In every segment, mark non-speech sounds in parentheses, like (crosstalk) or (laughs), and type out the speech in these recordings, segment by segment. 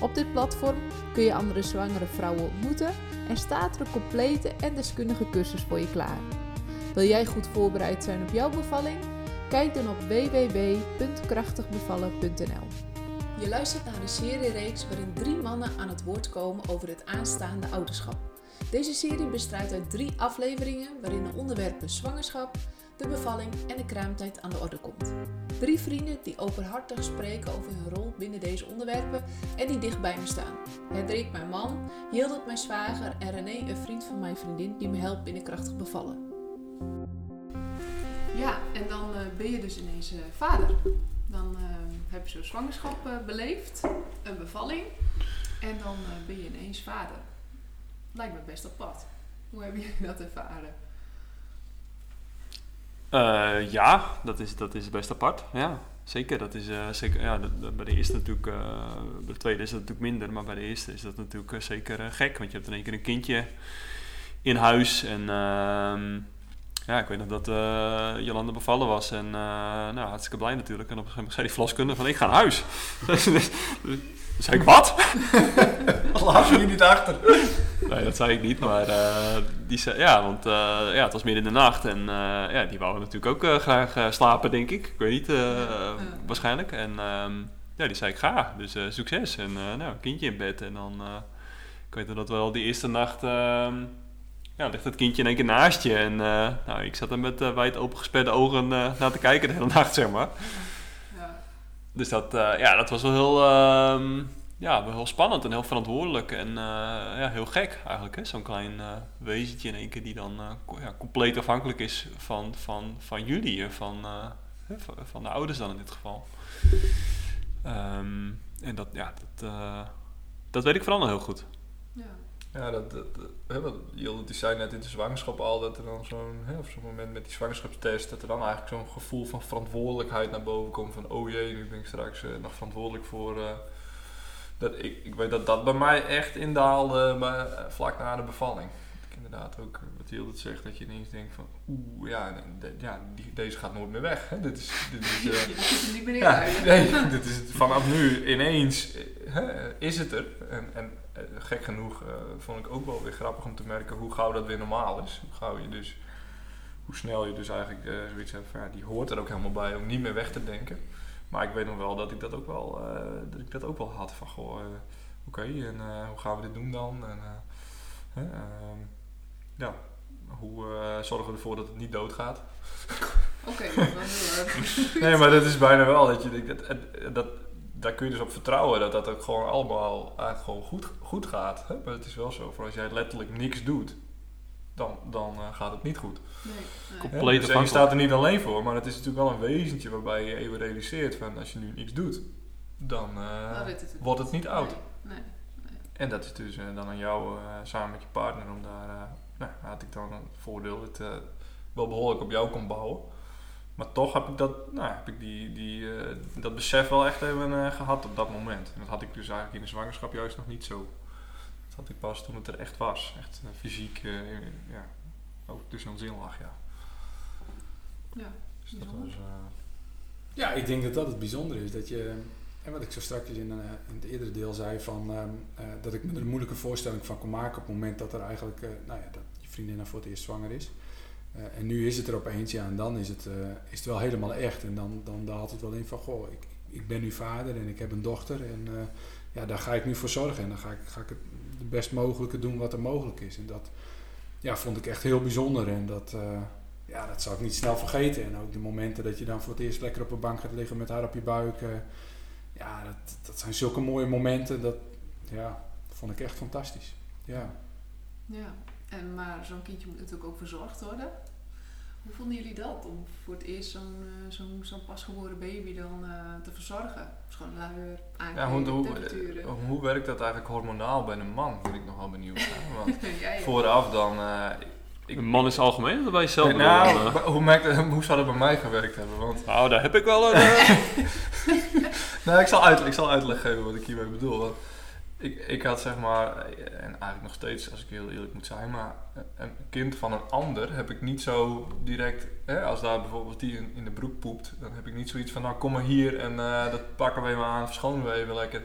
Op dit platform kun je andere zwangere vrouwen ontmoeten en staat er een complete en deskundige cursus voor je klaar. Wil jij goed voorbereid zijn op jouw bevalling? Kijk dan op www.krachtigbevallen.nl. Je luistert naar een seriereeks waarin drie mannen aan het woord komen over het aanstaande ouderschap. Deze serie bestaat uit drie afleveringen waarin de onderwerpen zwangerschap, de bevalling en de kraamtijd aan de orde komt. Drie vrienden die openhartig spreken over hun rol binnen deze onderwerpen en die dicht bij me staan. Hendrik, mijn man, Hildert, mijn zwager en René, een vriend van mijn vriendin die me helpt binnenkrachtig bevallen. Ja, en dan uh, ben je dus ineens uh, vader. Dan uh, heb je zo'n zwangerschap beleefd, een bevalling en dan ben je ineens vader. Lijkt me best apart. Hoe hebben jullie dat ervaren? Uh, ja, dat is, dat is best apart. Ja, zeker. Dat is, uh, zeker ja, bij de eerste natuurlijk, uh, bij de tweede is dat natuurlijk minder, maar bij de eerste is dat natuurlijk zeker gek. Want je hebt in één keer een kindje in huis. En ehm, ja, ik weet nog dat Jolanda bevallen was. En nou, hartstikke blij natuurlijk. En op een gegeven moment zei die verloskundige van ik ga naar huis. (laughs) Dus zei ik, wat? (laughs) Laat je niet achter. Nee, dat zei ik niet, maar uh, die zei, ja, want uh, ja, het was midden in de nacht en uh, ja, die wou natuurlijk ook graag slapen, denk ik. Ik weet niet, waarschijnlijk. En um, ja, die zei ik ga, dus succes. En nou, kindje in bed en dan, ik weet dat wel die eerste nacht, ja, ligt het kindje in één keer naast je. En nou, ik zat er met wijd opengesperde ogen naar te kijken de hele (laughs) nacht, zeg maar. Dus dat, ja, dat was wel heel ehm, ja, wel heel spannend en heel verantwoordelijk en uh, ja, heel gek eigenlijk. Zo'n klein uh, wezentje in één keer die dan uh, ja, compleet afhankelijk is van, van, van jullie en van, van, van, de ouders dan in dit geval. Um, en dat, ja, dat, dat weet ik vooral nog heel goed. Ja, ja dat, dat, dat Jilde die zei net in de zwangerschap al dat er dan zo'n, op zo'n moment met die zwangerschapstest, dat er dan eigenlijk zo'n gevoel van verantwoordelijkheid naar boven komt van oh jee, nu ben ik straks nog verantwoordelijk voor dat, ik, ik weet dat dat bij mij echt indaalde maar, eh, vlak na de bevalling. Ik inderdaad ook, eh, wat Hilde zegt, dat je ineens denkt van oeh, ja, de, ja die, deze gaat nooit meer weg. Hè? Dit is, dit is, (laughs) uh, niet meer ja, nee, (laughs) dit is vanaf nu ineens is het er. En, en gek genoeg vond ik ook wel weer grappig om te merken hoe gauw dat weer normaal is. Hoe gauw je dus, hoe snel je dus eigenlijk zoiets hebt van ja, die hoort er ook helemaal bij om niet meer weg te denken. Maar ik weet nog wel dat ik dat ook wel, uh, dat ik dat ook wel had. Van goh, uh, oké, okay, en uh, hoe gaan we dit doen dan? En, ehm, ja, hoe zorgen we ervoor dat het niet doodgaat? Oké, okay, dat is (laughs) Nee, maar dat is bijna wel dat je dat, dat, daar kun je dus op vertrouwen dat dat ook gewoon allemaal eigenlijk gewoon goed, goed gaat. Hè? Maar het is wel zo, voor als jij letterlijk niks doet, dan, dan uh, gaat het niet goed. Nee, nee. Compleet dus je staat er niet alleen voor, maar het is natuurlijk wel een wezentje waarbij je even realiseert van als je nu niks doet, dan uh, het wordt het niet oud. Nee, nee, en dat is dus uh, dan aan jou samen met je partner om daar, nou had ik dan het voordeel dat het wel behoorlijk op jou kon bouwen. Maar toch heb ik dat, nou, heb ik die, die, dat besef wel echt even gehad op dat moment. En dat had ik dus eigenlijk in de zwangerschap juist nog niet zo had ik pas toen het er echt was. Echt uh, fysiek, uh, ja, ook dus een zin lag, ja. Ja, dus dat was, uh, ja, ik denk dat dat het bijzondere is. Dat je, en wat ik zo straks in, in het eerdere deel zei, van, ehm, dat ik me er een moeilijke voorstelling van kon maken op het moment dat er eigenlijk, nou ja, dat je vriendin voor het eerst zwanger is. en nu is het er opeens, ja, en dan is het, is het wel helemaal echt. En dan, dan, dan had het wel in van, goh, ik, ik ben nu vader en ik heb een dochter en ja, daar ga ik nu voor zorgen. En dan ga ik, ga ik het het best mogelijke doen wat er mogelijk is. En dat ja, vond ik echt heel bijzonder. En dat, uh, ja, dat zou ik niet snel vergeten. En ook de momenten dat je dan voor het eerst lekker op een bank gaat liggen met haar op je buik. Uh, ja, dat, dat zijn zulke mooie momenten. Dat ja, vond ik echt fantastisch. Ja. Ja, en maar zo'n kindje moet natuurlijk ook verzorgd worden. Hoe vonden jullie dat om voor het eerst zo'n uh, zo'n zo'n pasgeboren baby dan uh, te verzorgen? Schoon luier, aankleden, ja, hoe, hoe, hoe, werkt dat eigenlijk hormonaal bij een man? Ben ik nog wel benieuwd. (laughs) Want ja, ja. vooraf dan, uh, ik, Een man is algemeen of bij jezelf? Nee, nou, dan, eh? hoe, merkte, (laughs) hoe zou dat bij mij gewerkt hebben? Want, nou, daar heb ik wel een... eh, (laughs) nou, ik zal, uit, ik zal uitleg geven wat ik hiermee bedoel. Want ik, ik had zeg maar, en eigenlijk nog steeds, als ik heel eerlijk moet zijn, maar een kind van een ander heb ik niet zo direct, hè, als daar bijvoorbeeld die in, in de broek poept, dan heb ik niet zoiets van, nou kom maar hier en eh, dat pakken we even aan, verschonen we even lekker.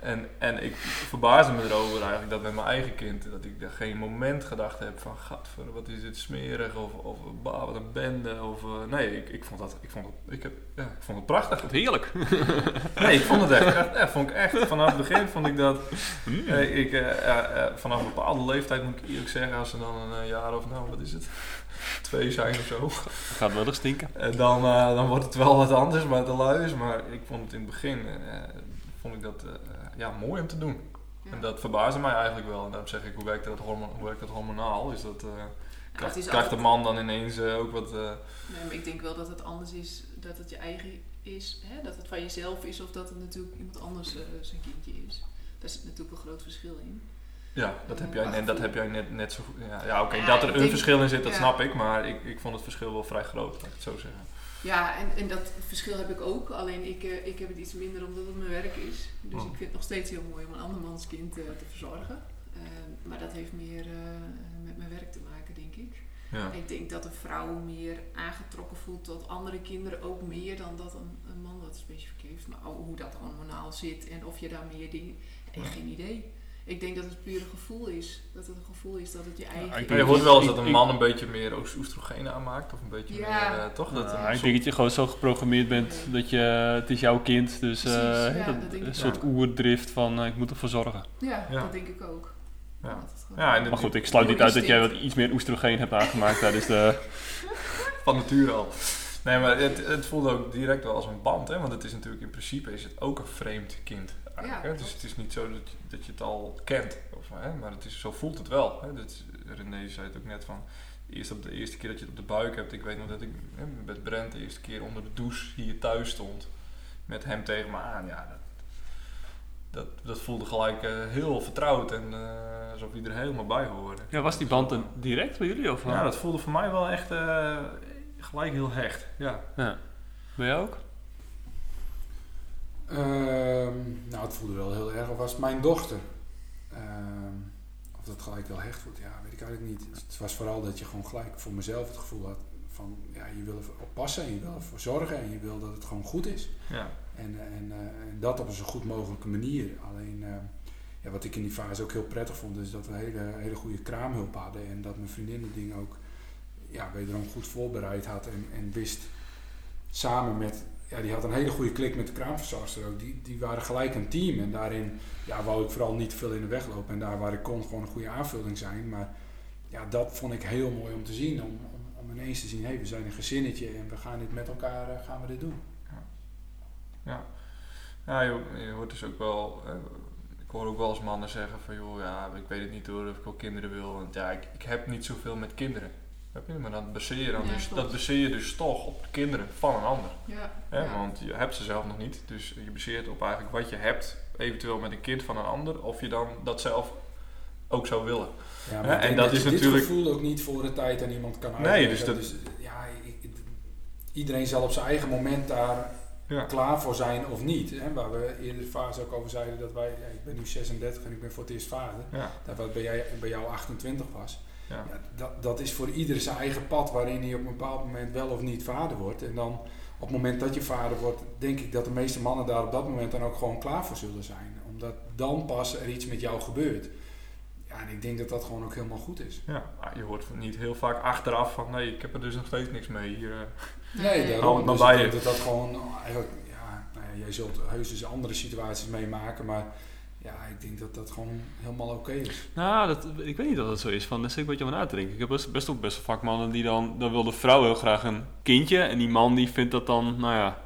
En, en ik verbaasde me erover eigenlijk dat met mijn eigen kind, dat ik daar geen moment gedacht heb van, gadver, wat is dit smerig, of, of bah, wat een bende, of, eh, nee, ik, ik vond dat, ik vond het, ik heb, ja, ik vond het prachtig. Heerlijk. (laughs) Nee, ik vond het echt, echt, echt, vond ik echt, vanaf het begin vond ik dat, Mm. eh, ik, eh, eh, eh, vanaf een bepaalde leeftijd moet ik eerlijk zeggen, als ze dan een eh, jaar of, nou, wat is het, (laughs) twee zijn of zo, Gaat wel eens stinken. dan, dan wordt het wel wat anders bij de luis, maar ik vond het in het begin, vond ik dat, ja, mooi om te doen. Ja. En dat verbaasde mij eigenlijk wel. En daarom zeg ik, hoe werkt dat, hoe werkt dat hormonaal? Is dat, eh, krijgt, het is krijgt de man dan ineens eh, ook wat... eh, Nee, maar ik denk wel dat het anders is dat het je eigen is, hè? dat het van jezelf is of dat het natuurlijk iemand anders zijn kindje is. Daar zit natuurlijk een groot verschil in. ja, dat heb jij, net, dat heb jij net, net zo goed... Ja, ja oké, Ja, dat er een denk- verschil in zit, dat ja. snap ik. Maar ik, ik vond het verschil wel vrij groot, laat ik het zo zeggen. Ja, en, en dat verschil heb ik ook. Alleen ik, eh, ik heb het iets minder omdat het mijn werk is. Dus Oh. ik vind het nog steeds heel mooi om een andermans kind eh, te verzorgen. Eh, maar dat heeft meer eh, met mijn werk te maken, denk ik. Ja. Ik denk dat een vrouw meer aangetrokken voelt tot andere kinderen, ook meer dan dat een, een man dat specifiek heeft. Maar hoe dat hormonaal zit en of je daar meer dingen. Ja. Geen idee. Ik denk dat het puur een gevoel is. Dat het een gevoel is dat het je eigen Maar is. je hoort wel eens dat een man een beetje meer oes- oestrogeen aanmaakt. Of een beetje Ja. meer, eh, toch? Dat een ik denk dat je gewoon zo geprogrammeerd bent dat je, het is jouw kind, dus eh, Precies, ja, dat- dat denk ik een soort oerdrift van eh, ik moet ervoor zorgen. Ja, Ja. dat denk ik ook. Ja. Ja, Maar goed, ik sluit niet uit dat jij wat iets meer oestrogeen hebt aangemaakt tijdens de... (laughs) (laughs) van nature al. Nee, maar het, het voelde ook direct wel als een band, hè? Want het is natuurlijk in principe is het ook een vreemd kind. Ja, hè? Dus het is niet zo dat je, dat je het al kent, of, hè? maar het is, zo voelt het wel. Hè? Dat, René zei het ook net van, eerst op de eerste keer dat je het op de buik hebt. Ik weet nog dat ik hè, met Brent de eerste keer onder de douche hier thuis stond. Met hem tegen me aan. Ja, dat, dat, dat voelde gelijk eh, heel vertrouwd en eh, alsof hij er helemaal bij hoorde. Ja, was die band dan direct bij jullie? Of, Ja, dat voelde voor mij wel echt eh, gelijk heel hecht. Ja. ja. Ben jij ook? Ehm, nou, het voelde wel heel erg. Of was mijn dochter? Ehm, of dat gelijk wel hecht wordt, ja, weet ik eigenlijk niet. Het was vooral dat je gewoon gelijk voor mezelf het gevoel had van, ja, je wil ervoor oppassen en je wil ervoor zorgen en je wil dat het gewoon goed is. Ja. En, en, eh, en dat op een zo goed mogelijke manier. Alleen, eh, ja, wat ik in die fase ook heel prettig vond, is dat we hele, hele goede kraamhulp hadden. En dat mijn vriendin het ding ook ja, wederom goed voorbereid had en, en wist samen met, ja, die had een hele goede klik met de kraamverzorgster ook. Die, die waren gelijk een team en daarin ja, wou ik vooral niet veel in de weg lopen. En daar waar ik kon gewoon een goede aanvulling zijn. Maar ja, dat vond ik heel mooi om te zien. Om, om, ineens te zien, hé, we zijn een gezinnetje en we gaan dit met elkaar, eh, gaan we dit doen. Ja, ja je, hoort dus ook wel. eh, ik hoor ook wel eens mannen zeggen van joh, ja, ik weet het niet hoor of ik wel kinderen wil. Want ja, ik, ik heb niet zoveel met kinderen. Heb je? Maar dat baseer je dan Ja, dus, klopt. dat baseer je dus toch op de kinderen van een ander. Ja, Hè? ja. Want je hebt ze zelf nog niet. Dus je baseert op eigenlijk wat je hebt, eventueel met een kind van een ander, of je dan dat zelf ook zou willen. Ja, Ja, maar en dat is dit natuurlijk- gevoel ook niet voor de tijd aan iemand kan Nee, uitleggen. dus dat- ja, ik- ik- iedereen zal op zijn eigen moment daar Ja. klaar voor zijn of niet. Hè? Waar we eerder de fase ook over zeiden dat wij, ja, ik ben nu 36 en ik ben voor het eerst vader. Ja. Dat wat bij, jij, bij jou 28 was. Ja. Ja, dat, dat is voor ieder zijn eigen pad waarin hij op een bepaald moment wel of niet vader wordt. En dan op het moment dat je vader wordt, denk ik dat de meeste mannen daar op dat moment dan ook gewoon klaar voor zullen zijn. Omdat dan pas er iets met jou gebeurt. Ja, en ik denk dat dat gewoon ook helemaal goed is. Ja, je hoort niet heel vaak achteraf van nee, ik heb er dus nog steeds niks mee. Hier, eh. Nee, daarom. Dus bij ik je. denk dat dat gewoon eigenlijk, ja, nou ja, jij zult heus dus andere situaties meemaken, maar ja, ik denk dat dat gewoon helemaal oké is. Nou, dat, ik weet niet of dat zo is. Van, daar zit ik een beetje over na te denken. Ik heb best, best ook best wel vaak mannen die dan... Dan wil de vrouw heel graag een kindje. En die man die vindt dat dan, nou ja...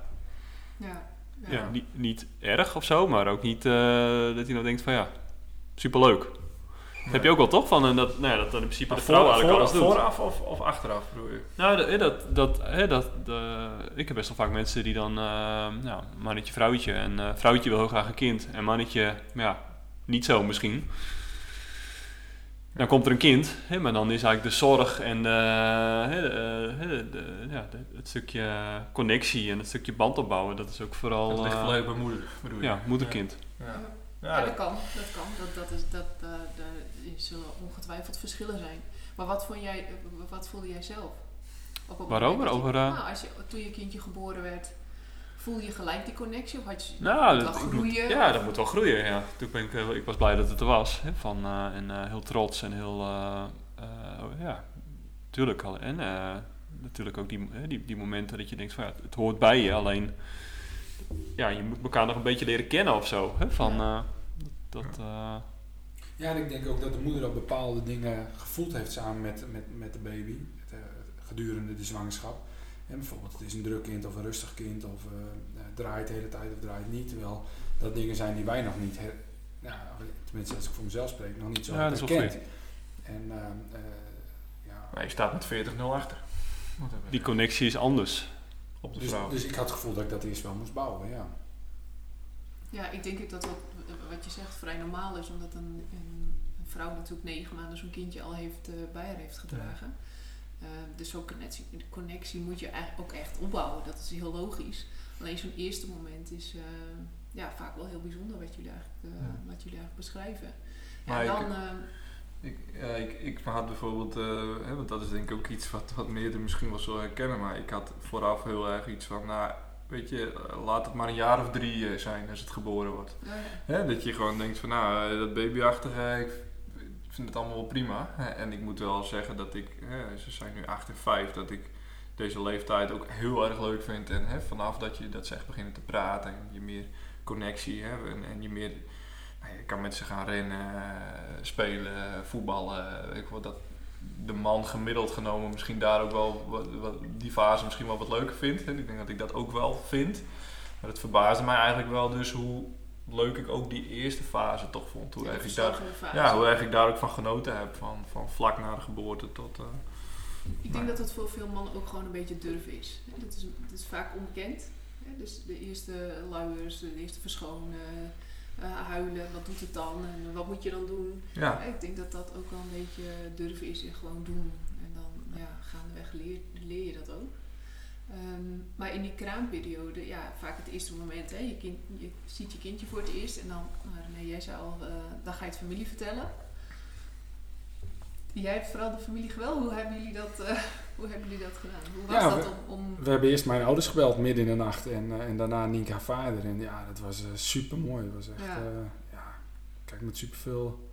Ja, ja. ja. niet, niet erg of zo. Maar ook niet eh, dat hij nou denkt van ja... Superleuk. Dat heb je ook wel toch? Van, en dat, nou ja, dat dan in principe de vrouw eigenlijk alles doet. vooraf of, of achteraf bedoel je? Nou, dat, eh, dat, dat, hè, dat, de, ik heb best wel vaak mensen die dan, eh, nou, mannetje, vrouwtje. En eh, vrouwtje wil heel graag een kind. En mannetje, ja, niet zo misschien. Dan komt er een kind, hè, maar dan is eigenlijk de zorg en de, hè, de, eh, hè, de- de- ja, de- het stukje connectie en het stukje band opbouwen, dat is ook vooral Dat ligt eh, volledig bij moeder, bedoel je? ja, moeder-kind. Ja. Ja, Ja, dat kan. Dat kan. Dat, dat is, dat, daar zullen ongetwijfeld verschillen zijn. Maar wat, vond jij, wat voelde jij zelf? Op Waarover? je- Over, eh, nou, als je, toen je kindje geboren werd, voelde je gelijk die connectie? Of had je Nou, dat, groeien? moet- ja, dat moet wel groeien. Ja. Toen ben ik, eh, ik was blij dat het er was. Hè, van, en heel trots en heel, eh, ja, natuurlijk al. En natuurlijk ook die, die, die momenten dat je denkt van ja, het hoort bij je. Alleen, ja, je moet elkaar nog een beetje leren kennen of zo. Hè, van, eh, dat, eh, Ja, en ik denk ook dat de moeder ook bepaalde dingen gevoeld heeft samen met, met, met de baby het, eh, gedurende de zwangerschap. En bijvoorbeeld, het is een druk kind of een rustig kind of draait de hele tijd of draait niet. Terwijl dat dingen zijn die wij nog niet, her, ja, tenminste als ik voor mezelf spreek, nog niet zo Ja, herkend. En eh, ja, Maar je staat met 40-0 achter. Wat hebben we? die connectie is anders. Op de dus, vrouw. dus ik had het gevoel dat ik dat eerst wel moest bouwen, ja. Ja, ik denk ook dat dat, wat je zegt, vrij normaal is. Omdat een, een, een vrouw natuurlijk negen maanden zo'n kindje al heeft, eh, bij haar heeft gedragen. Eh, dus zo'n connectie, connectie moet je eigenlijk ook echt opbouwen. Dat is heel logisch. Alleen zo'n eerste moment is eh, ja, vaak wel heel bijzonder wat jullie eigenlijk, Ja. wat jullie eigenlijk beschrijven. Maar en ik- dan, Ik, ja, ik, ik had bijvoorbeeld, eh, hè, want dat is denk ik ook iets wat, wat meerdere misschien wel zullen herkennen, maar ik had vooraf heel erg iets van, nou, weet je, eh, laat het maar een jaar of drie eh, zijn als het geboren wordt. ja, ja. Hè, dat je gewoon denkt van, nou, dat babyachtige, ik vind het allemaal wel prima. Hè, en ik moet wel zeggen dat ik, ze zijn nu 8 en 5, dat ik deze leeftijd ook heel erg leuk vind. En hè, vanaf dat je dat zegt beginnen te praten en je meer connectie hebt en, en je meer... je kan met ze gaan rennen, spelen, voetballen. Weet ik wat, dat de man gemiddeld genomen misschien daar ook wel wat, wat- die fase misschien wel wat leuker vindt. Ik denk dat ik dat ook wel vind. Maar het verbaasde mij eigenlijk wel dus hoe leuk ik ook die eerste fase toch vond. Hoe De erg ik daar, verzorgende fase. ja, hoe erg ik daar ook van genoten heb. Van, van vlak na de geboorte tot... eh, Ik denk dat dat voor veel mannen ook gewoon een beetje durven is. Dat is, dat is vaak onbekend. Dus de eerste luiers, de eerste verschonen, eh, huilen, wat doet het dan en wat moet je dan doen? ja. Ik denk dat dat ook wel een beetje durven is en gewoon doen. En dan ja, gaandeweg leer, leer je dat ook. Ehm, maar in die kraamperiode, ja, vaak het eerste moment, hè, je, kind, je ziet je kindje voor het eerst en dan, nou, René, jij zei al, eh, dan ga je het familie vertellen. Jij hebt vooral de familie geweld. Hoe hebben jullie dat, eh, hoe hebben jullie dat gedaan? Hoe was Ja, dat we- om, om We hebben eerst mijn ouders gebeld midden in de nacht en, eh, en daarna Nienke haar vader. En ja, dat was super mooi. Het was echt, Ja. ja. ja, kijk met super veel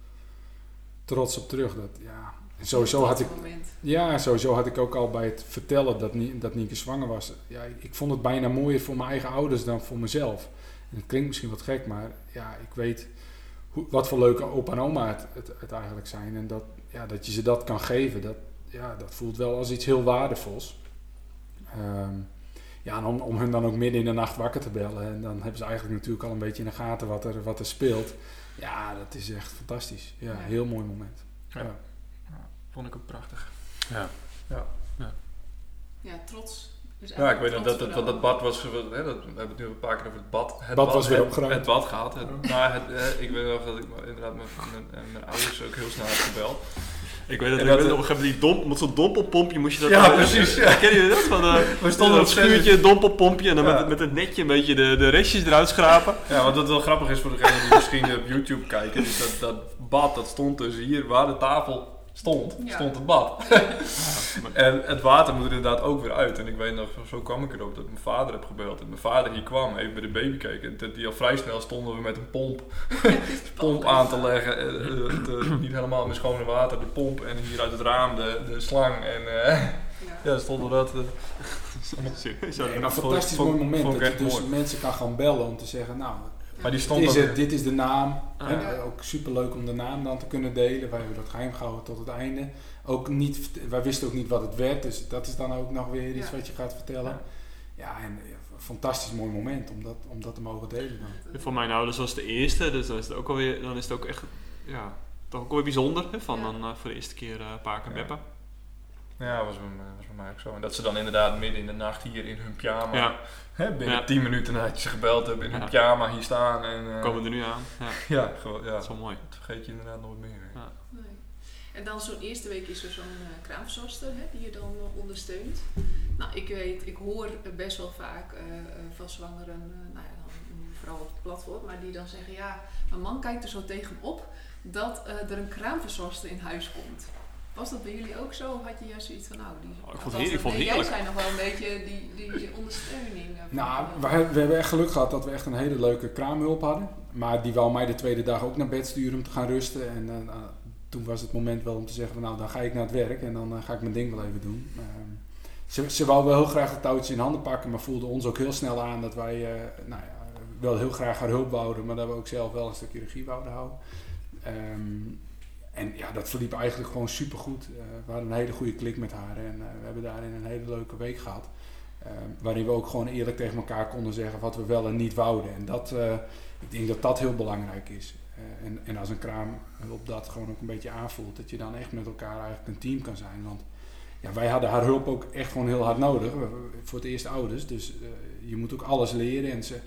trots op terug. Dat, ja. En sowieso dat had ik, moment? ja, sowieso had ik ook al bij het vertellen dat, Nie, dat Nienke zwanger was. Ja, ik, ik vond het bijna mooier voor mijn eigen ouders dan voor mezelf. En het klinkt misschien wat gek, maar ja, ik weet hoe, wat voor leuke opa en oma het, het, het eigenlijk zijn. En dat, ja, dat je ze dat kan geven, dat, ja, dat voelt wel als iets heel waardevols. Ehm, ja, en om, om hun dan ook midden in de nacht wakker te bellen. En dan hebben ze eigenlijk natuurlijk al een beetje in de gaten wat er, wat er speelt. Ja, dat is echt fantastisch. Ja, Ja. heel mooi moment. Ja. Ja. Vond ik ook prachtig. Ja. Ja, trots. Dus Ja, ik weet nog dat, dat, vooral. dat bad was... Hè, dat, we hebben het nu een paar keer over het bad. Het Bad was weer het- opgeruimd. Het bad gehad. Het, nou, het, eh, ik weet nog dat ik inderdaad mijn, eh, mijn ouders ook heel snel heb gebeld. Ik weet dat, ik weet nog, op een gegeven moment die domp, met zo'n dompelpompje moest je dat... Ja, precies, Ken je dat? Van, eh, We stonden een op schuurtje, een dompelpompje en dan Ja. met, met een netje een beetje de, de restjes eruit schrapen. Ja, wat dat wel grappig is voor degenen die misschien op YouTube kijken, is dat dat bad dat stond dus hier waar de tafel stond, Ja. stond het bad. (laughs) en het water moet er inderdaad ook weer uit. En ik weet nog, zo kwam ik erop dat ik mijn vader heb gebeld. En mijn vader hier kwam, even bij de baby kijken. En die al vrij snel stonden we met een pomp, (laughs) pomp aan te leggen. Eh, eh, het, eh, niet helemaal met schone water, de pomp. En hier uit het raam de, de slang. En eh, (laughs) Ja. ja, stonden dat... Serieus, Nee, een fantastisch vond- mooi moment. dat je dus mooi. mensen kan gaan bellen om te zeggen, nou, maar die dit stond is, ook- het, dit is de naam. Ah, En, ja. ook super leuk om de naam dan te kunnen delen. Wij hebben dat geheim gehouden tot het einde. Ook niet, wij wisten ook niet wat het werd, dus dat is dan ook nog weer iets Ja. wat je gaat vertellen. Ja, en een fantastisch mooi moment om dat, om dat te mogen delen dan. Voor mijn ouders was het de eerste, dus dan is het ook alweer, dan is het ook echt, ja, toch ook wel bijzonder. Hè, van Ja. dan eh, voor de eerste keer eh paken en Ja. Ja, was bij, was bij mij ook zo. En dat ze dan inderdaad midden in de nacht hier in hun pyjama, Ja, hè, binnen Ja. 10 minuten nadat je ze gebeld hebt, in hun Ja. pyjama hier staan. En, eh, komen er nu aan. Ja, (laughs) Ja, gewoon, ja. dat is wel mooi. dat vergeet je inderdaad nooit meer. hè. Ja. Nee. En dan zo'n eerste week is er zo'n uh, kraamverzorgster hè, die je dan uh, ondersteunt. Nou, ik weet, ik hoor best wel vaak uh, van zwangeren, nou ja, dan, vooral op het platform, maar die dan zeggen, ja, mijn man kijkt er zo tegenop dat er een kraamverzorgster in huis komt. Was dat bij jullie ook zo? Of had je juist zoiets van, nou, die, oh, ik vond het, ik vond Jij zijn nog wel een beetje die, die ondersteuning. nou, we, we, hebben echt geluk gehad dat we echt een hele leuke kraamhulp hadden. Maar die wou mij de tweede dag ook naar bed sturen om te gaan rusten. En uh, toen was het moment wel om te zeggen, nou dan ga ik naar het werk en dan uh, ga ik mijn ding wel even doen. Uh, ze, ze wou wel heel graag het touwtje in handen pakken, maar voelde ons ook heel snel aan dat wij nou ja, wel heel graag haar hulp wouden, maar dat we ook zelf wel een stukje regie wouden houden. Um, en ja, dat verliep eigenlijk gewoon supergoed. Uh, we hadden een hele goede klik met haar en we hebben daarin een hele leuke week gehad. waarin we ook gewoon eerlijk tegen elkaar konden zeggen wat we wel en niet wouden. En dat, ik denk dat dat heel belangrijk is. En, en als een kraam op dat gewoon ook een beetje aanvoelt, dat je dan echt met elkaar eigenlijk een team kan zijn. Want ja, wij hadden haar hulp ook echt gewoon heel hard nodig. Voor het eerst ouders. Dus je moet ook alles leren. En ze,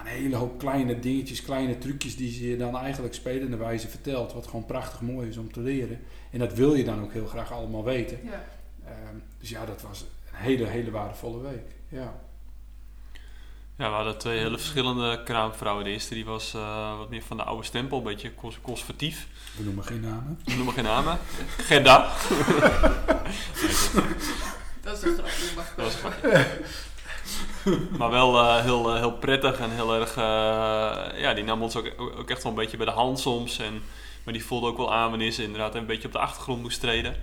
een hele hoop kleine dingetjes, kleine trucjes die ze je dan eigenlijk spelende wijze vertelt. Wat gewoon prachtig mooi is om te leren. En dat wil je dan ook heel graag allemaal weten. Ja. Uh, dus ja, dat was een hele, hele waardevolle week. Ja. Ja, we hadden twee hele verschillende kraamvrouwen. De eerste die was uh, wat meer van de oude stempel, een beetje cons conservatief. We noemen geen namen. We noemen geen namen. Gerda. (laughs) dat is een grapje. Dat was een grapje. (laughs) maar wel uh, heel, uh, heel prettig en heel erg... ja, die nam ons ook, ook echt wel een beetje bij de hand soms. En, maar die voelde ook wel aan wanneer ze inderdaad een beetje op de achtergrond moest treden.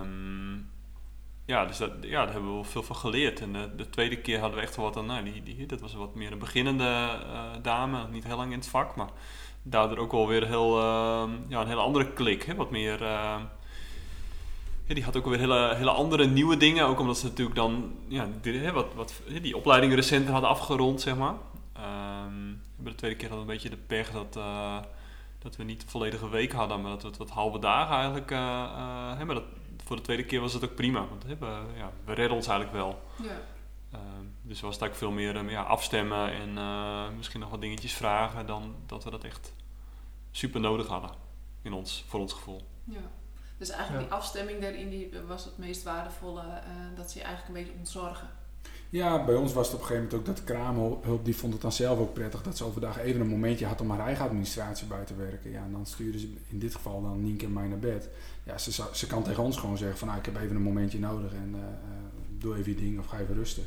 Um, ja, dus dat, ja, daar hebben we wel veel van geleerd. En de, de tweede keer hadden we echt wel wat aan, nou, die, die, dat was wat meer een beginnende dame, niet heel lang in het vak, maar daardoor ook wel weer heel, uh, ja, een hele andere klik. Hè? Wat meer, uh, ja, die had ook weer hele, hele andere nieuwe dingen, ook omdat ze natuurlijk dan ja, die, wat, wat, die opleidingen recenter hadden afgerond, zeg maar. Um, de tweede keer hadden we een beetje de pech dat, dat we niet de volledige week hadden, maar dat we het wat halve dagen eigenlijk, hè, maar dat, voor de tweede keer was het ook prima. Want we, ja, we redden ons eigenlijk wel. Ja. Uh, dus was het eigenlijk veel meer um, ja, afstemmen en misschien nog wat dingetjes vragen dan dat we dat echt super nodig hadden in ons, voor ons gevoel. Ja. Dus eigenlijk ja. die afstemming daarin die was het meest waardevolle, uh, dat ze je eigenlijk een beetje ontzorgen. Ja, bij ons was het op een gegeven moment ook dat kraamhulp, die vond het dan zelf ook prettig dat ze overdag even een momentje had om haar eigen administratie bij te werken. Ja, en dan stuurde ze in dit geval dan Nienke en mij naar bed. Ja, ze, ze kan tegen ons gewoon zeggen van nou, ik heb even een momentje nodig en uh, doe even je ding of ga even rusten.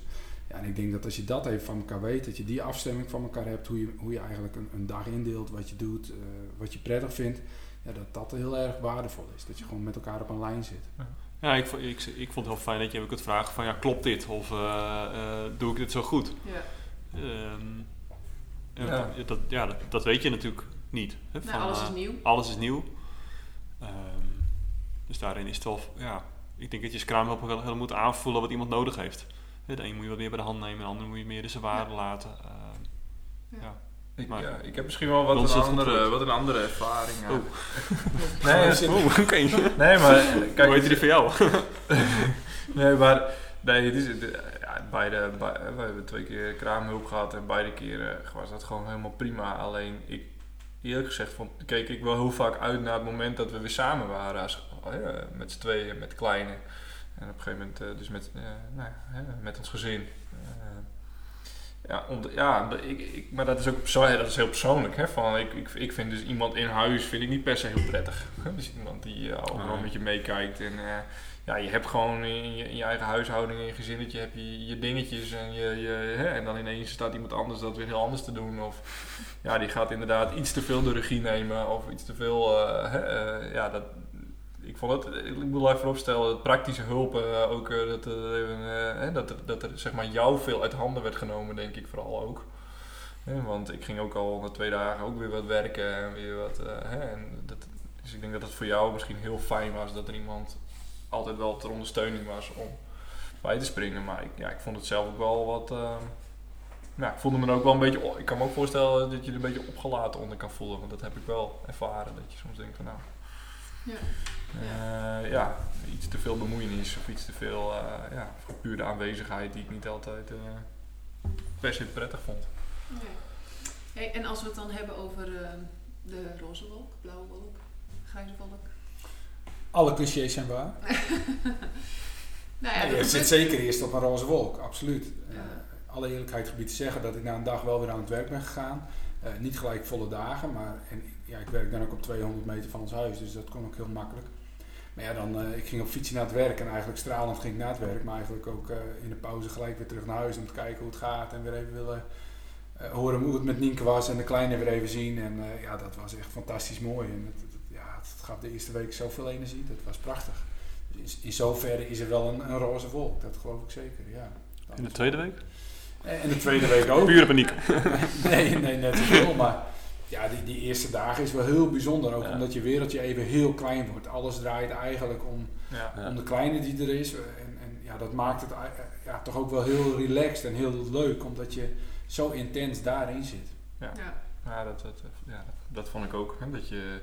Ja, en ik denk dat als je dat even van elkaar weet, dat je die afstemming van elkaar hebt, hoe je, hoe je eigenlijk een, een dag indeelt, wat je doet, uh, wat je prettig vindt, ja, dat dat heel erg waardevol is. Dat je gewoon met elkaar op een lijn zit. Ja. Ja, ik, ik, ik vond het heel fijn dat je ook kunt vragen van ja, klopt dit? Of uh, uh, doe ik dit zo goed? Ja. Um, ja. Dat, ja, dat, dat, weet je natuurlijk niet. Hè, nou, van, alles is nieuw. Alles is nieuw. Um, dus daarin is het wel, ja, ik denk dat je scrum wel heel moet aanvoelen wat iemand nodig heeft. De een moet je wat meer bij de hand nemen, de ander moet je meer de zijn waarde laten. Uh, ja. Ik, maar, ja, ik heb misschien wel wat, een andere, wat een andere ervaring. Oh. (laughs) nee, oh, oké. Okay. (laughs) nee, maar kijk, Hoe heet die voor jou? (laughs) nee, maar nee, het is, ja, beide, bij, we hebben twee keer kraamhulp gehad en beide keren was dat gewoon helemaal prima. Alleen ik, eerlijk gezegd, vond, keek ik wel heel vaak uit naar het moment dat we weer samen waren, als, oh ja, met z'n tweeën, met kleine. En op een gegeven moment, dus met, uh, nou, met ons gezin. Ja, ja ik, ik, maar dat is ook ja, dat is heel persoonlijk. Hè, van, ik, ik, ik vind dus iemand in huis vind ik niet per se heel prettig. (laughs) Dus iemand die uh, overal nee. met je meekijkt. En uh, ja, je hebt gewoon in je, in je, eigen huishouding, in je gezinnetje, heb je je dingetjes. En, je, je, hè, en dan ineens staat iemand anders dat weer heel anders te doen. Of ja, die gaat inderdaad iets te veel de regie nemen. Of iets te veel, uh, hè, ja, dat, ik vond het, ik wil even opstellen, praktische hulp, uh, ook uh, dat, uh, dat, er, dat er zeg maar jou veel uit handen werd genomen, denk ik vooral ook. want ik ging ook al na twee dagen ook weer wat werken en weer wat. en dat, dus ik denk dat het voor jou misschien heel fijn was dat er iemand altijd wel ter ondersteuning was om bij te springen. Maar ik, ja, ik vond het zelf ook wel wat. ja, ik voelde me ook wel een beetje. Ik kan me ook voorstellen dat je er een beetje opgelaten onder kan voelen. Want dat heb ik wel ervaren. Dat je soms denkt van nou. Ja. Uh, ja, iets te veel bemoeienis of iets te veel uh, ja, puur de aanwezigheid die ik niet altijd uh, per se prettig vond. Okay. Hey, en als we het dan hebben over de roze wolk, blauwe wolk, grijze wolk? Alle clichés zijn waar. (laughs) nou ja, je zit zeker eerst op een roze wolk, absoluut. Ja. Eh, alle eerlijkheid gebied te zeggen dat ik na een dag wel weer aan het werk ben gegaan. Eh, niet gelijk volle dagen, maar en, ja, ik werk dan ook op 200 meter van ons huis, dus dat kon ook heel makkelijk. Maar ja, dan, eh, ik ging op fietsje naar het werk en eigenlijk stralend ging ik naar het werk, maar eigenlijk ook eh, in de pauze gelijk weer terug naar huis om te kijken hoe het gaat en weer even willen eh, horen hoe het met Nienke was en de kleine weer even zien. En ja, dat was echt fantastisch mooi. En het, het- ja, het gaf de eerste week zoveel energie, dat was prachtig. Dus in, in zoverre is er wel een, een roze wolk, dat geloof ik zeker, ja. In de tweede week? En in de tweede week ook. Pure paniek. (laughs) nee, nee, net zoveel. Maar ja, die, die eerste dagen is wel heel bijzonder. Ook Ja. omdat je wereldje even heel klein wordt. Alles draait eigenlijk om, Ja. Om de kleine die er is. En, en ja, dat maakt het ei- ja, toch ook wel heel relaxed en heel leuk. Omdat je zo intens daarin zit. ja. Ja, dat, dat, ja, dat, dat vond ik ook. Hè, dat je,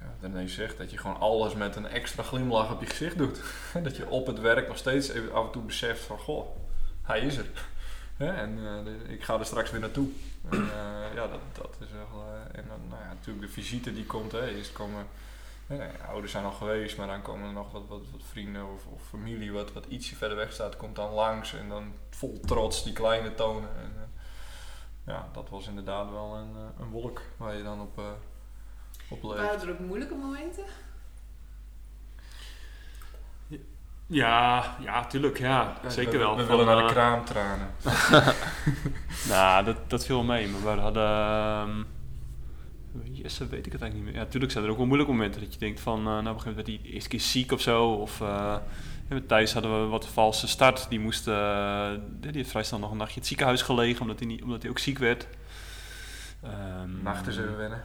ja, wat René zegt, dat je gewoon alles met een extra glimlach op je gezicht doet. (laughs) dat je op het werk nog steeds even af en toe beseft van, goh, hij is er. Hè, en eh, ik ga er straks weer naartoe. Eh, ja, dat, dat is wel... eh, en dan, nou ja, natuurlijk de visite die komt. Hè, eerst komen... ouders zijn al geweest, maar dan komen er nog wat, wat, wat vrienden of, of familie wat, wat ietsje verder weg staat, komt dan langs en dan vol trots die kleine tonen. En, ja, dat was inderdaad wel een, een wolk waar je dan op, eh op. Waren er ook moeilijke momenten? Ja, ja, tuurlijk. Ja, Ja, zeker we, wel. We Van, willen naar de eh, kraamtranen. (laughs) Nou, dat, dat viel mee. Maar we hadden... ehm yes, dat weet ik het eigenlijk niet meer. Ja, natuurlijk zijn er ook wel moeilijke momenten dat je denkt van... eh nou, op een gegeven moment werd hij eerste keer ziek of zo. Of eh, ja, met Thijs hadden we wat valse start. Die moest... eh, die heeft vrij snel nog een nachtje in het ziekenhuis gelegen, omdat hij, niet, omdat hij ook ziek werd. Ehm, Nachten zullen wennen.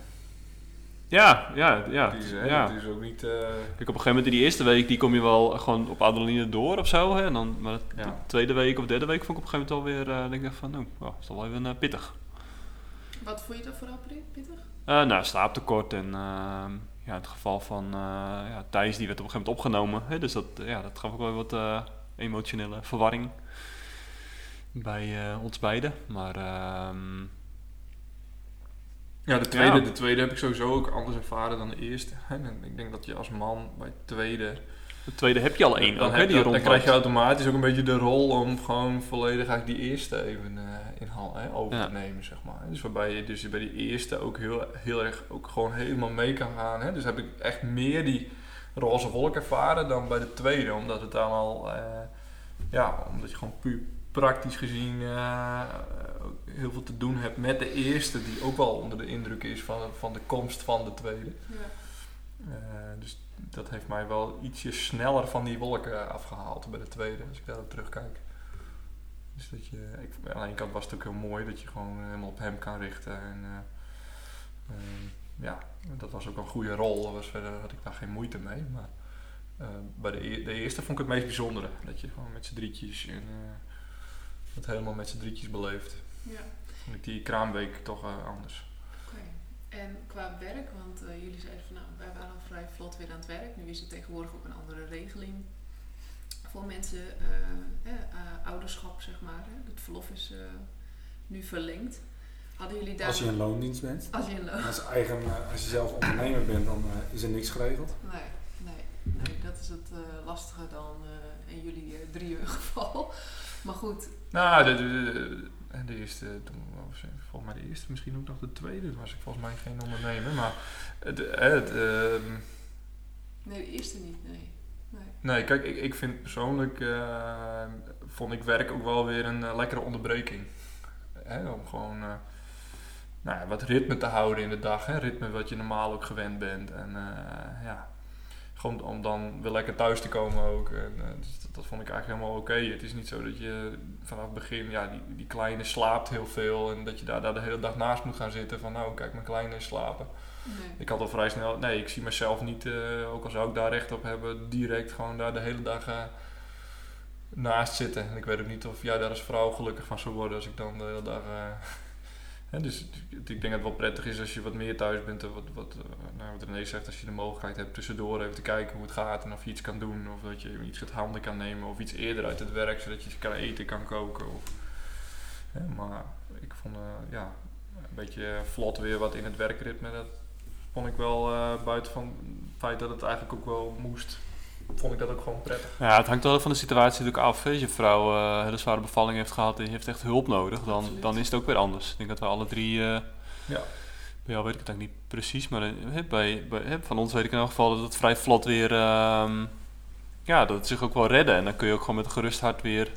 Ja, ja, ja. Die is, hè, ja. Dat is ook niet... eh, Kijk, op een gegeven moment in die eerste week, die kom je wel gewoon op adrenaline door of zo. Hè? En dan, maar de Ja. tweede week of derde week vond ik op een gegeven moment alweer, eh denk ik van, nou, oh, is toch wel even eh, pittig. Wat vond je dan vooral pittig? Eh, nou, slaaptekort en ehm, ja, het geval van eh, ja, Thijs, die werd op een gegeven moment opgenomen. Hè? Dus dat, ja, dat gaf ook wel wat eh, emotionele verwarring bij eh, ons beiden. Maar ehm, Ja, de tweede, Ja. de tweede heb ik sowieso ook anders ervaren dan de eerste. (laughs) En ik denk dat je als man bij het tweede... de tweede heb je al één, dan, ook, die krijg je automatisch ook een beetje de rol om gewoon volledig eigenlijk die eerste even eh, in hè, over Ja. te nemen, zeg maar. Dus waarbij je dus bij die eerste ook heel, heel erg ook gewoon helemaal mee kan gaan. Hè. Dus heb ik echt meer die roze wolk ervaren dan bij de tweede. Omdat het dan al... eh, ja, omdat je gewoon puur praktisch gezien eh, heel veel te doen hebt met de eerste, die ook wel onder de indruk is van, van de komst van de tweede. Ja. Eh, dus dat heeft mij wel ietsje sneller van die wolken afgehaald bij de tweede, als ik daarop terugkijk. Dus dat je, ik, aan de ene kant was het ook heel mooi dat je gewoon helemaal op hem kan richten. En, eh, eh, ja, dat was ook een goede rol. Was verder had ik daar geen moeite mee. Maar eh, bij de, e- de eerste vond ik het meest bijzondere. Dat je gewoon met z'n drietjes en eh, het helemaal met z'n drietjes beleeft. Ja. Die kraamweek toch eh, anders. Oké. En qua werk, want eh, jullie zeiden van nou, wij waren al vrij vlot weer aan het werk. Nu is het tegenwoordig ook een andere regeling voor mensen, eh, eh, eh, ouderschap zeg maar. Hè. Het verlof is eh, nu verlengd. Hadden jullie daar... Als je in loondienst bent. Als je een lo- Als, eigen, als je zelf ondernemer bent, dan eh, is er niks geregeld. Nee, nee, nee, dat is het eh, lastige dan eh, in jullie eh, drieën (laughs) geval. Maar goed, Nou, de, de, de, de eerste, toen was het volgens mij de eerste, misschien ook nog de tweede. Toen was ik volgens mij geen ondernemer. Maar het, het, ehm, nee, de eerste niet, nee. nee. nee, kijk, ik, ik vind persoonlijk, eh, vond ik werk ook wel weer een eh, lekkere onderbreking. Hè, om gewoon eh, nou ja, wat ritme te houden in de dag. Hè, ritme wat je normaal ook gewend bent. En eh, ja, gewoon om dan weer lekker thuis te komen ook. En, eh, dus dat, dat vond ik eigenlijk helemaal oké. Het is niet zo dat je vanaf het begin, ja, die, die kleine slaapt heel veel. En dat je daar, daar de hele dag naast moet gaan zitten van, nou kijk, mijn kleine is slapen. nee. Ik had al vrij snel, nee, ik zie mezelf niet, eh, ook al zou ik daar recht op hebben, direct gewoon daar de hele dag eh, naast zitten. En ik weet ook niet of jij daar als vrouw gelukkig van zou worden als ik dan de hele dag. Dus ik denk dat het wel prettig is als je wat meer thuis bent. Wat, wat, eh, nou, wat René zegt, als je de mogelijkheid hebt tussendoor even te kijken hoe het gaat en of je iets kan doen. Of dat je iets uit handen kan nemen of iets eerder uit het werk zodat je kan eten, kan koken. Of, maar ik vond eh, ja, een beetje vlot weer wat in het werkritme. Dat vond ik wel eh, buiten van feit dat het eigenlijk ook wel moest, vond ik dat ook gewoon prettig. Ja, het hangt wel van de situatie natuurlijk af. Als je vrouw een hele zware bevalling heeft gehad en je heeft echt hulp nodig, dan, Absoluut. dan is het ook weer anders. Ik denk dat we alle drie, eh, Ja. bij jou weet ik het eigenlijk niet precies, maar eh, bij, bij, van ons weet ik in elk geval dat het vrij vlot weer, ehm, ja, dat het zich ook wel redden. En dan kun je ook gewoon met een gerust hart weer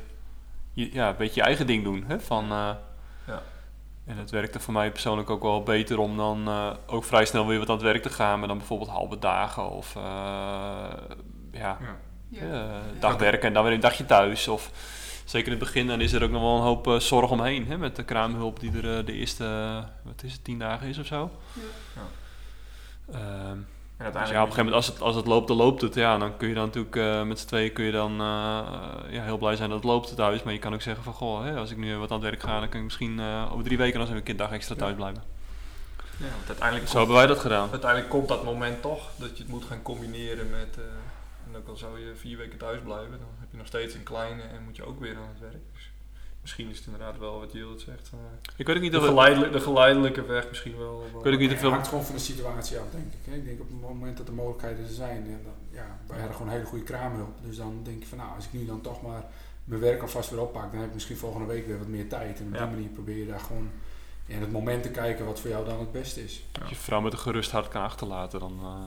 je, ja, een beetje je eigen ding doen. Hè, van, Ja. En het werkte voor mij persoonlijk ook wel beter om dan ook vrij snel weer wat aan het werk te gaan, maar dan bijvoorbeeld halve dagen of ja, Ja. Ja. dag werken en dan weer een dagje thuis. Of zeker in het begin, dan is er ook nog wel een hoop eh, zorg omheen. Hè, met de kraamhulp die er eh, de eerste, eh, wat is het, tien dagen is of zo. Ja. Ehm, En dus ja, op een gegeven moment, als het, als het loopt, dan loopt het. Ja, dan kun je dan natuurlijk eh, met z'n tweeën kun je dan eh, ja, heel blij zijn dat het loopt thuis. Maar je kan ook zeggen van, goh, hè, als ik nu wat aan het werk ga, dan kan ik misschien eh, over drie weken nog even een kind dag extra thuis blijven. Ja, want uiteindelijk, Zo komt, hebben wij dat gedaan. uiteindelijk komt dat moment toch dat je het moet gaan combineren met. En ook al zou je vier weken thuis blijven, dan heb je nog steeds een kleine en moet je ook weer aan het werk. Dus misschien is het inderdaad wel wat Jill het zegt. eh, Ik weet ook niet de, of de geleidelijke weg misschien wel. Ik weet ook niet Het hangt gewoon van de situatie af, denk ik. hè. Ik denk op het moment dat de mogelijkheden er zijn, en dan, ja, wij hadden gewoon hele goede kraamhulp. Dus dan denk je van, nou, als ik nu dan toch maar mijn werk alvast weer oppak, dan heb ik misschien volgende week weer wat meer tijd. En op Ja. die manier probeer je daar gewoon in het moment te kijken wat voor jou dan het beste is. Als je vrouw met een gerust hart kan achterlaten, dan... eh,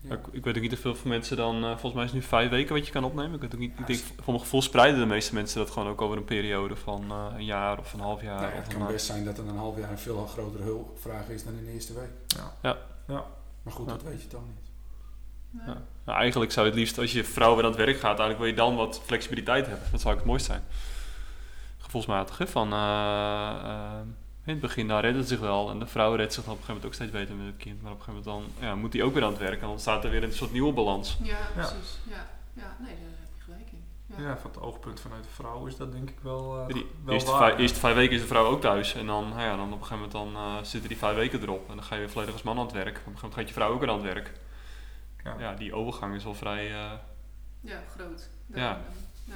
Ja. Ik, ik weet ook niet of veel van mensen dan, eh, volgens mij is het nu vijf weken wat je kan opnemen. Ik weet ook niet, ik denk, voor mijn gevoel spreiden de meeste mensen dat gewoon ook over een periode van eh, een jaar of een half jaar. Nou ja, het kan best zijn dat er een half jaar een veel grotere hulpvraag is dan in de eerste week. Ja. Ja. Ja. Maar goed, Ja. dat weet je toch niet. Nee. Ja. Nou, eigenlijk zou je het liefst, als je vrouw weer aan het werk gaat, eigenlijk wil je dan wat flexibiliteit hebben. Dat zou ook het mooist zijn. Gevoelsmatig, hè? Van, eh, eh, in het begin nou, redt het zich wel en de vrouw redt zich dan op een gegeven moment ook steeds beter met het kind. Maar op een gegeven moment dan ja, moet die ook weer aan het werk en dan staat er weer een soort nieuwe balans. Ja, precies. Ja. Ja, nee, daar heb je gelijk in. Ja. Ja, van het oogpunt vanuit de vrouw is dat denk ik wel. eh, Die wel eerste, waar, vijf, ja. eerste vijf weken is de vrouw ook thuis. En dan, nou ja, dan op een gegeven moment dan, eh, zitten die vijf weken erop. En dan ga je weer volledig als man aan het werk. Op een gegeven moment gaat je vrouw ook weer aan het werk. Ja. Ja, die overgang is wel vrij... eh, Ja, groot. Ja. ja.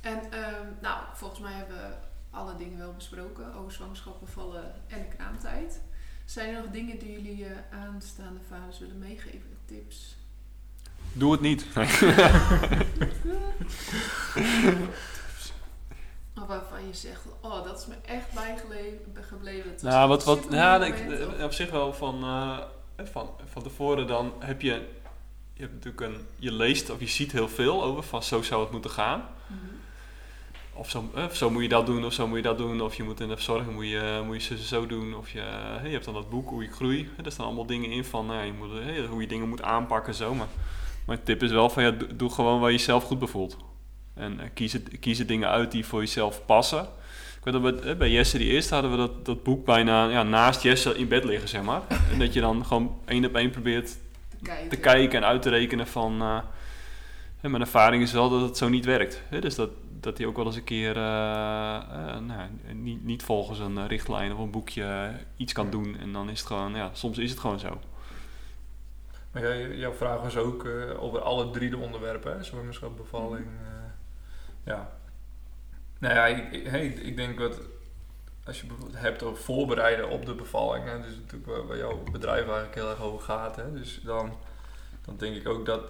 En ehm, nou, volgens mij hebben we alle dingen wel besproken over zwangerschap, bevallen en de kraamtijd. Zijn er nog dingen die jullie eh, aanstaande vaders willen meegeven? Tips? doe het niet. (laughs) Of waarvan je zegt, oh, dat is me echt bijgebleven. nou, wat, wat, ja, ik, moment, of- eh, op zich wel van, eh, van, van tevoren dan heb je... Je hebt natuurlijk een... Je leest of je ziet heel veel over van zo zou het moeten gaan. Mhm. Of zo, eh, zo moet je dat doen, of zo moet je dat doen. Of je moet in de verzorging moet je, moet je zo, zo doen. Of je, eh, je hebt dan dat boek, hoe ik groei. Daar staan allemaal dingen in van nou, je moet, eh, hoe je dingen moet aanpakken. Zo. Maar mijn tip is wel van ja, doe, doe gewoon waar je jezelf goed bevoelt. En eh, kies, het, kies het dingen uit die voor jezelf passen. Ik weet dat bij, eh, bij Jesse die eerste hadden we dat, dat boek bijna ja, naast Jesse in bed liggen, zeg maar. En dat je dan gewoon één op één probeert te kijken. te kijken en uit te rekenen van... eh, hè, mijn ervaring is wel dat het zo niet werkt. Hè? Dus dat, dat hij ook wel eens een keer eh, eh, nou, niet, niet volgens een richtlijn of een boekje eh, iets kan doen. En dan is het gewoon, ja, soms is het gewoon zo. Maar jij, jouw vraag was ook over alle drie de onderwerpen, hè? zwangerschap, bevalling. Mhm. ja. Nou ja, ik, ik, hey, ik denk dat als je bijvoorbeeld hebt over voorbereiden op de bevalling, hè, dus natuurlijk waar, waar jouw bedrijf eigenlijk heel erg over gaat, hè, dus dan, dan denk ik ook dat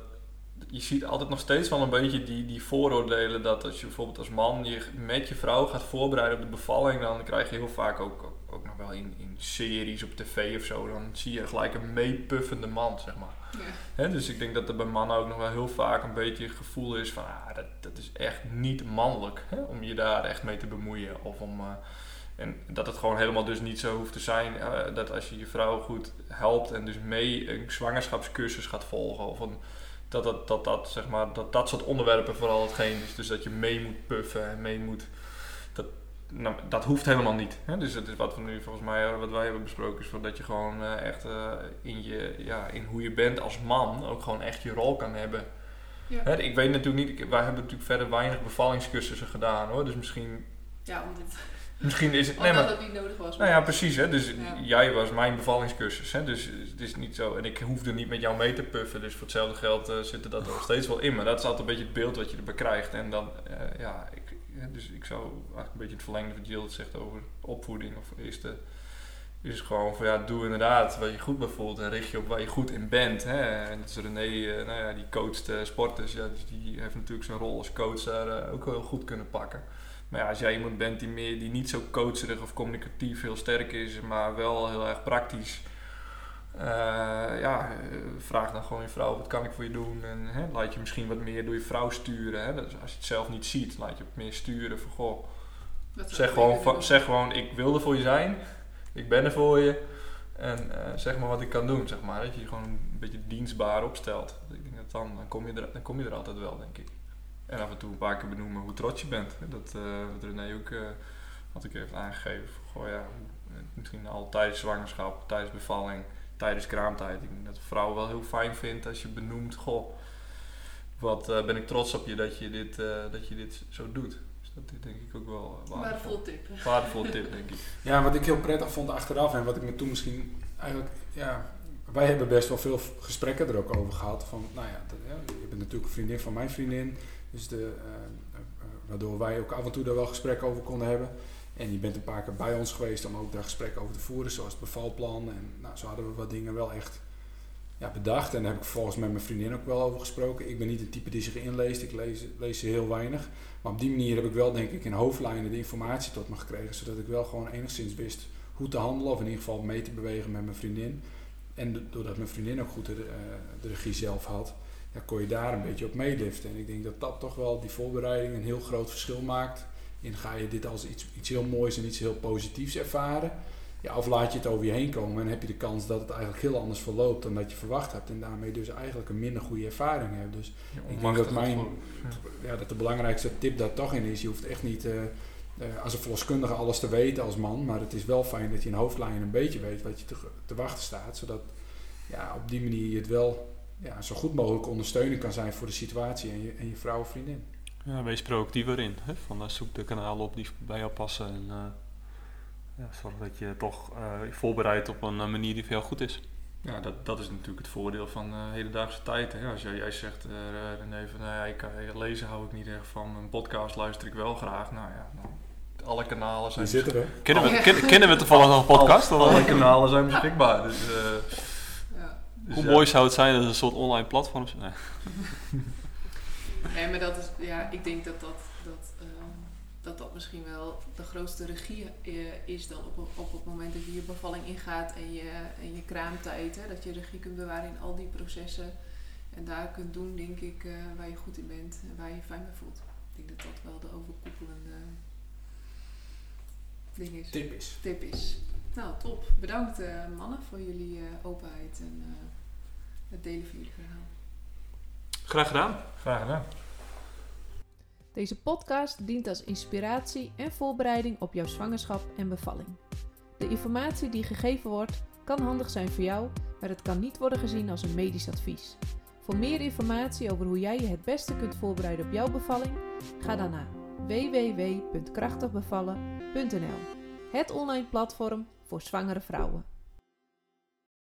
je ziet altijd nog steeds wel een beetje die, die vooroordelen dat als je bijvoorbeeld als man je met je vrouw gaat voorbereiden op de bevalling, dan krijg je heel vaak ook, ook, ook nog wel in, in series op tv of zo, dan zie je gelijk een meepuffende man, zeg maar. Ja. Hè, dus ik denk dat er bij mannen ook nog wel heel vaak een beetje het gevoel is van ah, dat, dat is echt niet mannelijk om je daar echt mee te bemoeien. Of om, eh, en dat het gewoon helemaal dus niet zo hoeft te zijn eh, dat als je je vrouw goed helpt en dus mee een zwangerschapscursus gaat volgen. Of een, dat, dat, dat, dat, zeg maar, dat dat soort onderwerpen vooral hetgeen is. Dus dat je mee moet puffen en mee moet. Dat, nou, dat hoeft helemaal niet. Hè? Dus het is wat we nu volgens mij, eh, wat wij hebben besproken, is dat je gewoon eh, echt eh, in, je, ja, in hoe je bent als man ook gewoon echt je rol kan hebben. Ja. Hè, ik weet natuurlijk niet, wij hebben natuurlijk verder weinig bevallingscursussen gedaan hoor. Dus misschien, ja, omdat, misschien is het. omdat Nee, maar, het niet nodig was. nou ja, precies. Hè? Dus Ja. jij was mijn bevallingscursus. Hè? Dus het is niet zo. En ik hoefde niet met jou mee te puffen. Dus voor hetzelfde geld eh, zit er dat nog steeds wel in. Maar dat is altijd een beetje het beeld wat je erbij krijgt. En dan, eh, ja, ik, dus ik zou eigenlijk een beetje het verlengde van Jill het zegt over opvoeding. Of eerste, is gewoon van ja, doe inderdaad waar je goed bij voelt en richt je op waar je goed in bent. Hè. En dat is René, uh, nou ja, die coacht uh, sporters, ja, dus die heeft natuurlijk zijn rol als coach daar uh, ook heel goed kunnen pakken. Maar ja, als jij iemand bent die, meer, die niet zo coacherig of communicatief heel sterk is, maar wel heel erg praktisch. ja, vraag dan gewoon je vrouw, wat kan ik voor je doen? En hè, laat je misschien wat meer door je vrouw sturen. Hè. Dus als je het zelf niet ziet, laat je het meer sturen van goh. Zeg gewoon, zeg gewoon, ik wil er voor je zijn ik ben er voor je. En uh, zeg maar wat ik kan doen, zeg maar. Dat je je gewoon een beetje dienstbaar opstelt. Ik denk dat dan, dan, kom je er, dan kom je er altijd wel, denk ik. En af en toe een paar keer benoemen hoe trots je bent. Dat uh, wat René ook, uh, wat ik heeft aangegeven. Goh, ja, misschien al tijdens zwangerschap, tijdens bevalling, tijdens kraamtijd. Ik denk dat een vrouw wel heel fijn vindt als je benoemt, goh, wat ben ik trots op je dat je dit, dat je dit zo doet dat is denk ik ook wel waardevol. Waardevol tip. Waardevol tip, denk ik. (laughs) Ja, wat ik heel prettig vond achteraf en wat ik me toen misschien eigenlijk, ja, wij hebben best wel veel gesprekken er ook over gehad. Van, nou ja je bent natuurlijk een vriendin van mijn vriendin, dus de, uh, waardoor wij ook af en toe daar wel gesprekken over konden hebben. En je bent een paar keer bij ons geweest om ook daar gesprekken over te voeren, zoals het bevalplan. En nou, zo hadden we wat dingen wel echt ja, bedacht. En daar heb ik volgens met mijn vriendin ook wel over gesproken. Ik ben niet een type die zich inleest, ik lees, lees ze heel weinig. Maar op die manier heb ik wel denk ik in hoofdlijnen de informatie tot me gekregen. Zodat ik wel gewoon enigszins wist hoe te handelen. Of in ieder geval mee te bewegen met mijn vriendin. En doordat mijn vriendin ook goed de, de regie zelf had, ja, kon je daar een beetje op meeliften. En ik denk dat dat toch wel die voorbereiding een heel groot verschil maakt. In ga je dit als iets, iets heel moois en iets heel positiefs ervaren. Ja, of laat je het over je heen komen en heb je de kans dat het eigenlijk heel anders verloopt dan dat je verwacht hebt. En daarmee dus eigenlijk een minder goede ervaring hebt. Dus ik denk dat, mijn, ja, dat de belangrijkste tip daar toch in is. Je hoeft echt niet uh, uh, als een verloskundige alles te weten als man. Maar het is wel fijn dat je in hoofdlijnen een beetje weet wat je te, te wachten staat. Zodat ja, op die manier je het wel ja, zo goed mogelijk ondersteunen kan zijn voor de situatie en je, en je vrouw of vriendin. Ja, wees proactiever in. Hè? Van, uh, zoek de kanalen op die bij jou passen. En, ja, zorg dat je toch uh, voorbereidt op een manier die voor jou goed is. Ja, dat, dat is natuurlijk het voordeel van uh, hedendaagse tijd. Hè. Als jij, jij zegt, uh, René, van nou ik, lezen hou ik niet echt van, een podcast luister ik wel graag. Nou ja, nou, alle kanalen zijn... Die zitten we. Kennen we, ken, kennen we toevallig nog een podcast? Alle, alle kanalen zijn beschikbaar. Dus, ja. Dus Hoe mooi zou het zijn als een soort online platform? Nee. (laughs) nee, maar dat is, ja, ik denk dat dat, dat dat dat misschien wel de grootste regie uh, is dan op, op het moment dat je je bevalling ingaat en je, en je kraamtijd. Hè, dat je regie kunt bewaren in al die processen. En daar kunt doen, denk ik, uh, waar je goed in bent en waar je je fijn bij voelt. Ik denk dat dat wel de overkoepelende ding is. Tip is. Tip is. Nou, top. Bedankt uh, mannen voor jullie openheid en het delen van jullie verhaal. Graag gedaan. Graag gedaan. Deze podcast dient als inspiratie en voorbereiding op jouw zwangerschap en bevalling. De informatie die gegeven wordt kan handig zijn voor jou, maar het kan niet worden gezien als een medisch advies. Voor meer informatie over hoe jij je het beste kunt voorbereiden op jouw bevalling, ga dan naar www.krachtigbevallen.nl, het online platform voor zwangere vrouwen.